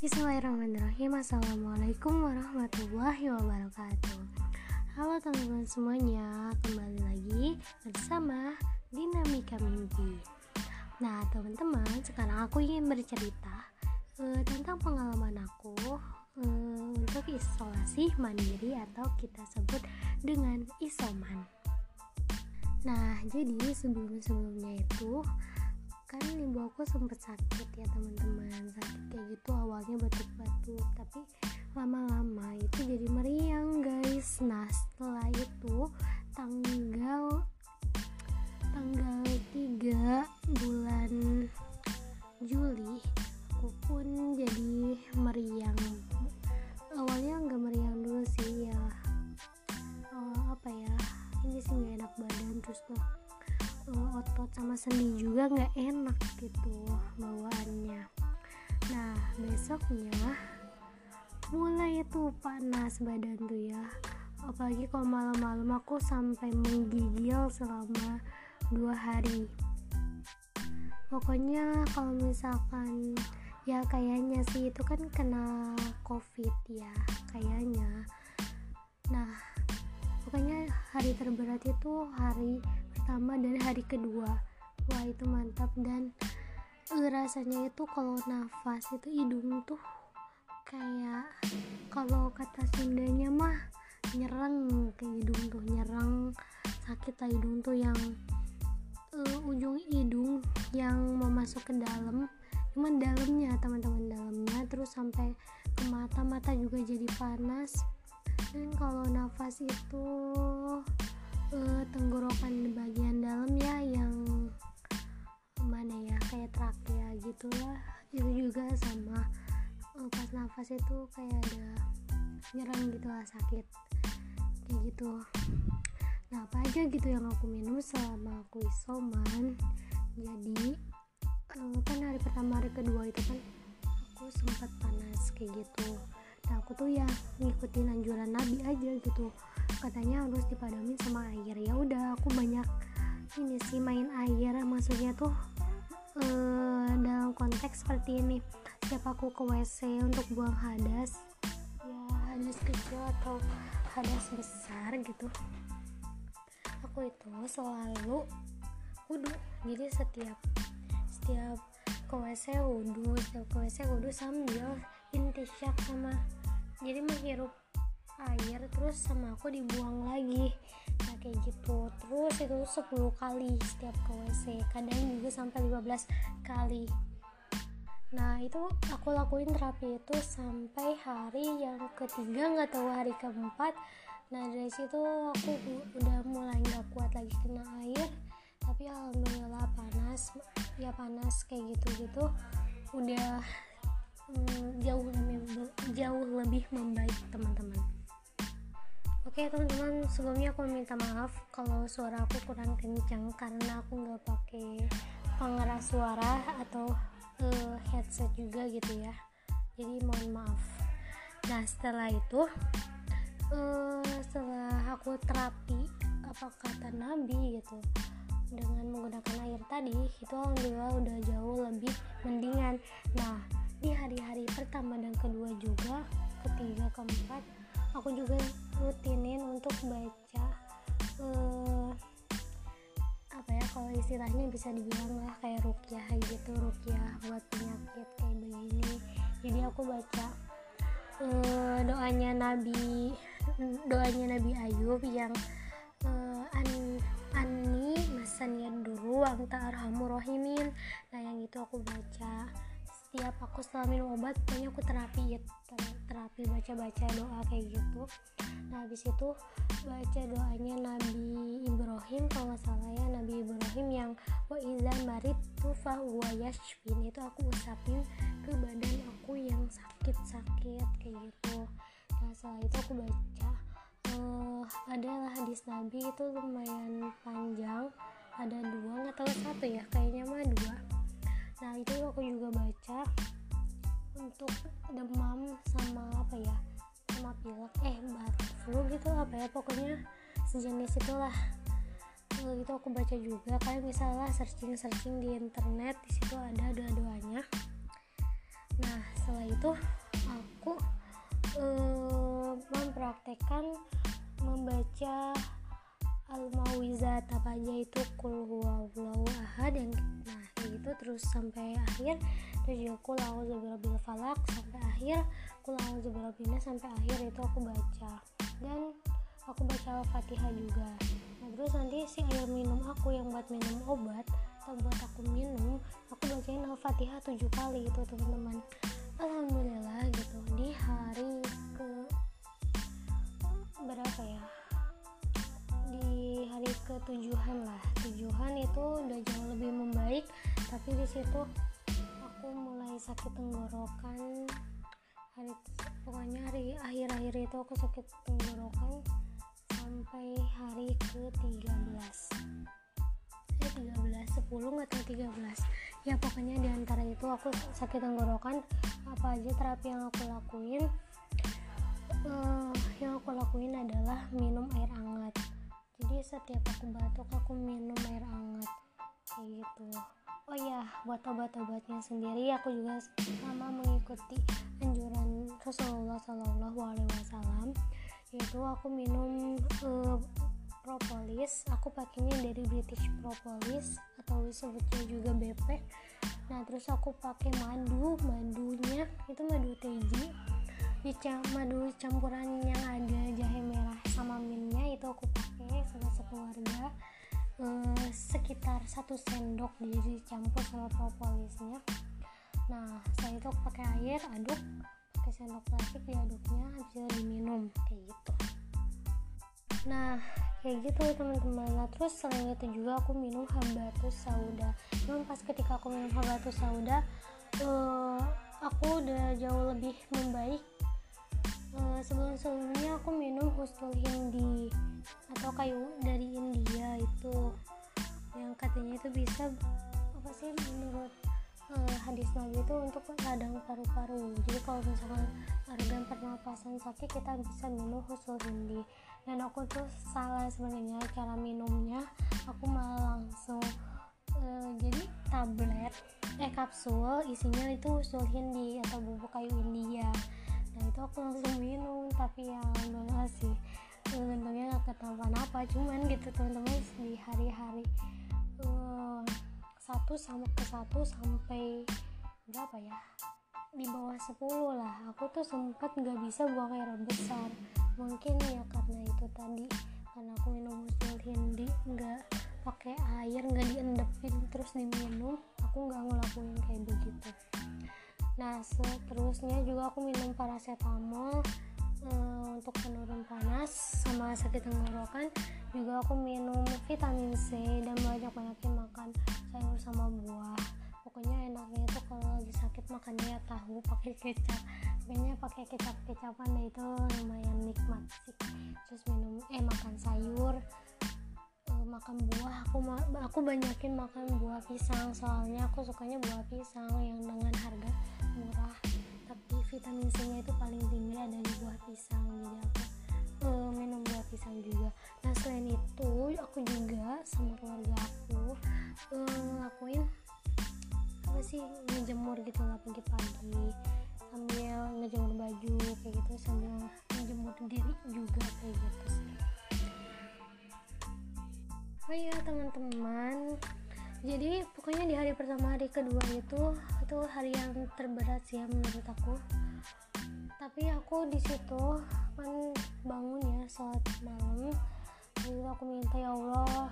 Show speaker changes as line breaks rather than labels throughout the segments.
Bismillahirrahmanirrahim. Assalamualaikum warahmatullahi wabarakatuh. Halo teman-teman semuanya Kembali lagi bersama Dinamika Mimpi. Nah teman-teman sekarang aku ingin bercerita uh, Tentang pengalaman aku uh, Untuk isolasi mandiri atau kita sebut dengan isoman. Nah jadi sebelum-sebelumnya itu kan ibu aku sempet sakit ya teman-teman. Sakit kayak gitu awalnya batuk-batuk tapi lama-lama itu jadi meriang guys. Nah setelah itu tanggal tanggal 3 bulan Juli sendi juga nggak enak gitu bawaannya. Nah besoknya mulai itu panas badan tuh ya. Apalagi kalau malam-malam aku sampai menggigil selama dua hari. Pokoknya kalau misalkan ya kayaknya sih itu kan kena covid ya kayaknya. Nah pokoknya hari terberat itu hari pertama dan hari kedua wah itu mantap. Dan rasanya itu kalau nafas itu hidung tuh kayak kalau kata Sundanya mah nyerang ke hidung tuh nyerang sakit lah hidung tuh yang uh, ujung hidung yang mau masuk ke dalam. Cuman dalamnya teman-teman dalamnya. Terus sampai ke mata mata juga jadi panas. Dan kalau nafas itu uh, tenggorokan di bagian dalam ya yang mana ya kayak trakea gitu lah. Itu juga sama uh, pas nafas itu kayak ada nyerang gitu lah sakit. Kayak gitu. Nah apa aja gitu yang aku minum selama aku isoman? Jadi uh, kan hari pertama hari kedua itu kan aku sempat panas kayak gitu. Nah aku tuh ya ngikutin anjuran nabi aja gitu. Katanya harus dipadamin sama air. Ya udah aku banyak ini sih main air. Maksudnya tuh uh, dalam konteks seperti ini setiap aku ke WC untuk buang hadas ya hadas kecil atau hadas besar gitu aku itu selalu wudhu jadi setiap setiap ke WC wudhu setiap ke WC wudhu sambil intisyak sama jadi menghirup air terus sama aku dibuang lagi kayak gitu. Terus itu 10 kali setiap ke WC kadang juga sampai 15 kali. Nah itu aku lakuin terapi itu sampai hari yang ketiga nggak tahu hari keempat. Nah dari situ aku udah mulai nggak kuat lagi kena air tapi alhamdulillah panas ya panas kayak gitu gitu udah mm, jauh lebih jauh lebih membaik teman-teman Oke teman-teman sebelumnya aku minta maaf kalau suara aku kurang kencang karena aku nggak pakai pengeras suara atau uh, headset juga gitu ya. Jadi mohon maaf. Nah setelah itu uh, setelah aku terapi apa kata nabi gitu dengan menggunakan air tadi itu alhamdulillah udah jauh lebih mendingan. Nah di hari-hari pertama dan kedua juga ketiga keempat aku juga rutinin untuk baca uh, apa ya kalau istilahnya bisa dibilang lah kayak rukyah gitu rukyah buat penyakit kayak begini. Jadi aku baca uh, doanya Nabi doanya Nabi Ayub yang uh, an ani masan dulu anta arhamur rahimin. Nah yang itu aku baca setiap aku setelah minum obat pokoknya aku terapi ya terapi baca-baca doa kayak gitu. Nah habis itu baca doanya Nabi Ibrahim kalau nggak salah ya Nabi Ibrahim yang wa iza marit tufa yashfin. Itu aku usapin ke badan aku yang sakit-sakit kayak gitu. Nah setelah itu aku baca uh, adalah hadis Nabi itu lumayan panjang ada dua nggak tahu satu ya kayaknya mah dua nah itu aku juga baca untuk demam sama apa ya sama pilek eh batuk flu gitu apa ya pokoknya sejenis itulah. Lalu itu aku baca juga kayak misalnya searching searching di internet di situ ada doa-doanya nah setelah itu aku uh, mempraktekkan membaca al-mauizat apa aja itu kul ahad yang nah gitu terus sampai akhir terus juga kul a'udzu falak sampai akhir kul a'udzu sampai akhir itu aku baca. Dan aku baca al-fatihah juga. Nah terus nanti si air minum aku yang buat minum obat atau buat aku minum aku bacain al-fatihah tujuh kali itu teman-teman. Alhamdulillah gitu. Di hari ke berapa ya di hari ketujuhan lah. Tujuhan itu udah jauh lebih membaik tapi di situ aku mulai sakit tenggorokan. Hari pokoknya hari akhir-akhir itu aku sakit tenggorokan sampai hari ke 13 eh 13 10 atau 13 ya pokoknya di antara itu aku sakit tenggorokan. Apa aja terapi yang aku lakuin? Uh, yang aku lakuin adalah minum air hangat jadi setiap aku batuk aku minum air hangat. Kayak gitu. Oh ya buat obat-obatnya sendiri aku juga sama mengikuti anjuran Rasulullah Shallallahu Alaihi Wasallam. Yaitu aku minum uh, propolis. Aku pakainya dari British propolis atau disebutnya juga BP nah terus aku pakai madu. Madunya itu madu teji di madu campuran yang ada jahe merah sama minnya itu aku pakai sama sekeluarga. Eh, sekitar satu sendok jadi campur sama propolisnya nah setelah itu aku pakai air aduk pakai sendok plastik diaduknya habis itu diminum kayak gitu. Nah kayak gitu teman-teman. Nah terus selain itu juga aku minum habatus sauda. Cuman pas ketika aku minum habatus sauda uh, aku udah jauh lebih membaik uh, sebelum-sebelumnya aku minum husnul hindi atau kayu dari India itu. Yang katanya itu bisa apa sih menurut uh, hadis Nabi itu untuk radang paru-paru. Jadi kalau misalkan organ pernapasan sakit kita bisa minum husnul hindi. Dan aku tuh salah sebenarnya cara minumnya. Aku malah langsung uh, jadi tablet eh kapsul isinya itu usul hindi atau bubuk kayu India nah itu aku langsung minum tapi ya alhamdulillah sih untungnya gak kenapa-napa cuman gitu teman-teman di hari-hari uh, satu sama ke satu sampai berapa ya? Di bawah 10 lah aku tuh sempat nggak bisa buang air besar. Mungkin ya karena itu tadi karena aku minum usul hindi nggak pakai air nggak diendepin terus diminum aku nggak ngelakuin kayak begitu nah seterusnya juga aku minum paracetamol um, untuk penurun panas sama sakit tenggorokan. Juga aku minum vitamin C dan banyak-banyakin makan sayur sama buah. Pokoknya enaknya itu kalau lagi sakit makannya ya tahu pakai kecap. Kayaknya pakai kecap kecapan deh itu lumayan nikmat sih. Terus minum eh makan sayur uh, makan buah. Aku aku banyakin makan buah pisang soalnya aku sukanya buah pisang yang dengan harga murah tapi vitamin C nya itu paling tinggi ada di buah pisang jadi aku uh, minum buah pisang juga. Nah selain itu aku juga sama keluarga aku uh, ngelakuin apa sih ngejemur gitu lah pagi-pagi sambil ngejemur baju kayak gitu sambil ngejemur diri juga kayak gitu oh iya teman-teman. Jadi pokoknya di hari pertama hari kedua itu itu hari yang terberat sih ya menurut aku. Tapi aku di situ kan bangun ya saat malam. Lalu aku minta ya Allah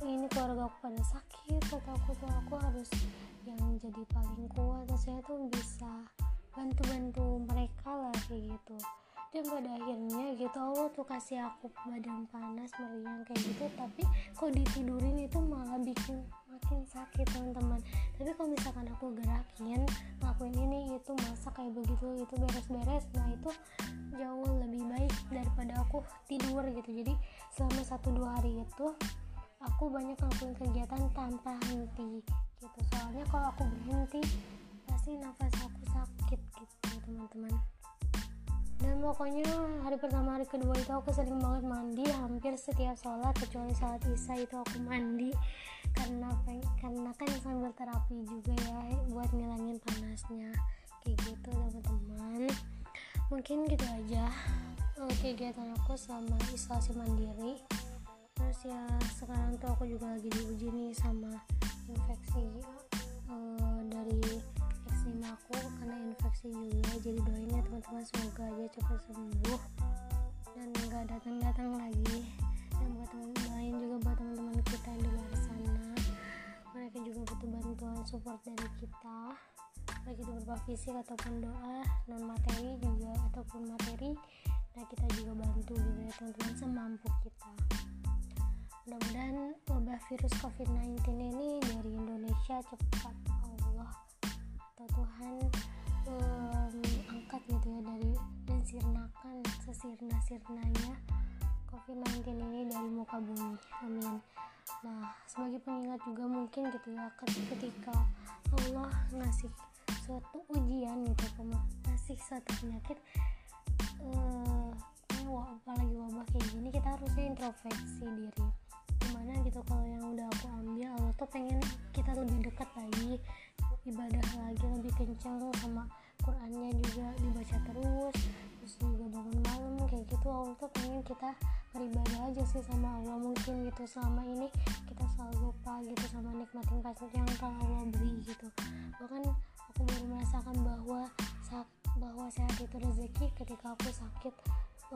ini keluarga aku pada sakit atau aku tuh. Aku harus yang jadi paling kuat. Saya tuh bisa bantu-bantu mereka lah kayak gitu dan pada akhirnya gitu Allah tuh kasih aku badan panas meriang kayak gitu. Tapi kok ditidurin itu malah bikin makin sakit teman-teman. Tapi kalau misalkan aku gerakin ngelakuin ini itu masak kayak begitu itu beres-beres nah itu jauh lebih baik daripada aku tidur gitu. Jadi selama satu dua hari itu aku banyak ngelakuin kegiatan tanpa henti gitu. Soalnya kalau aku berhenti pasti nafas aku sakit gitu teman-teman dan pokoknya hari pertama hari kedua itu aku sering banget mandi hampir setiap sholat kecuali sholat isya itu aku mandi. Karena karena kan sambil terapi juga ya buat ngilangin panasnya. Kayak gitu teman-teman. Mungkin gitu aja uh, kegiatan aku selama isolasi mandiri. Terus ya sekarang tuh aku juga lagi diuji nih sama infeksi juga jadi doain ya teman-teman. Semoga aja cepat sembuh dan nggak datang-datang lagi. Dan buat teman lain juga buat teman-teman kita yang di luar sana mereka juga butuh bantuan support dari kita. Baik itu berupa fisik ataupun doa non materi juga ataupun materi nah kita juga bantu gitu ya teman-teman semampu kita. Mudah-mudahan wabah virus covid-19 ini dari Indonesia cepat Allah atau Tuhan um, angkat gitu ya dari dan sirnakan sesirna-sirnanya covid-19 ini dari muka bumi. Amin. Nah sebagai pengingat juga mungkin gitu ya ketika Allah ngasih suatu ujian gitu ngasih suatu penyakit uh, apalagi wabah kayak gini kita harusnya introspeksi diri. Gimana gitu kalau yang udah aku ambil Allah tuh pengen kita lebih dekat lagi ibadah lagi lebih kencang sama Qurannya juga dibaca terus terus juga bangun malam kayak gitu. Allah tuh pengen kita beribadah aja sih sama Allah mungkin gitu. Selama ini kita selalu lupa gitu sama nikmatin kasih yang telah Allah beri gitu. Bahkan aku baru merasakan bahwa saat bahwa sehat itu rezeki ketika aku sakit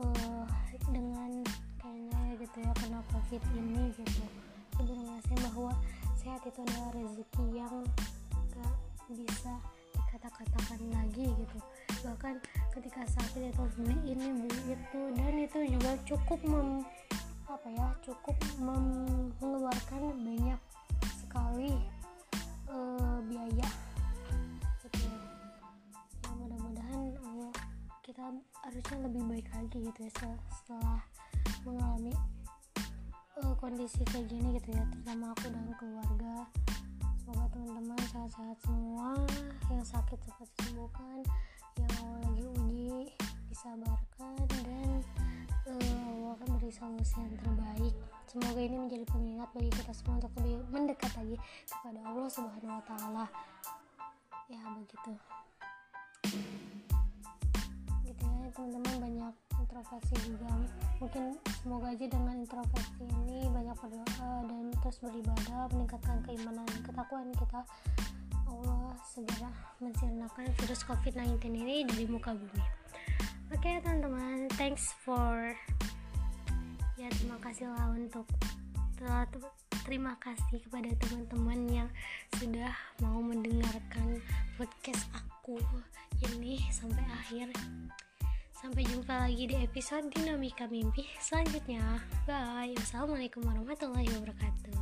uh, dengan kayaknya gitu ya kena covid ini gitu. Aku baru merasakan bahwa sehat itu adalah rezeki yang bisa dikata-katakan lagi gitu. Bahkan ketika sakit itu beli ini beli itu dan itu juga cukup mem apa ya cukup mengeluarkan banyak sekali uh, biaya kita harusnya lebih baik lagi gitu ya setelah, setelah mengalami uh, kondisi kayak gini gitu ya terutama aku dan keluarga semoga teman-teman sehat-sehat semua. Yang sakit cepat disembuhkan. Yang lagi uji disabarkan dan uh, Allah akan beri solusi yang terbaik. Semoga ini menjadi pengingat bagi kita semua untuk lebih mendekat lagi kepada Allah Subhanahu Wa Taala. Ya begitu. Teman-teman banyak introspeksi juga. Mungkin semoga aja dengan introspeksi ini banyak berdoa dan terus beribadah meningkatkan keimanan dan ketakwaan kita. Allah segera mensirnakan virus covid-19 ini dari muka bumi. Oke okay, teman-teman thanks for ya terima kasih lah untuk telah terima kasih kepada teman-teman yang sudah mau mendengarkan podcast aku ini sampai akhir Sampai jumpa lagi di episode Dinamika Mimpi selanjutnya. Bye. Wassalamualaikum warahmatullahi wabarakatuh.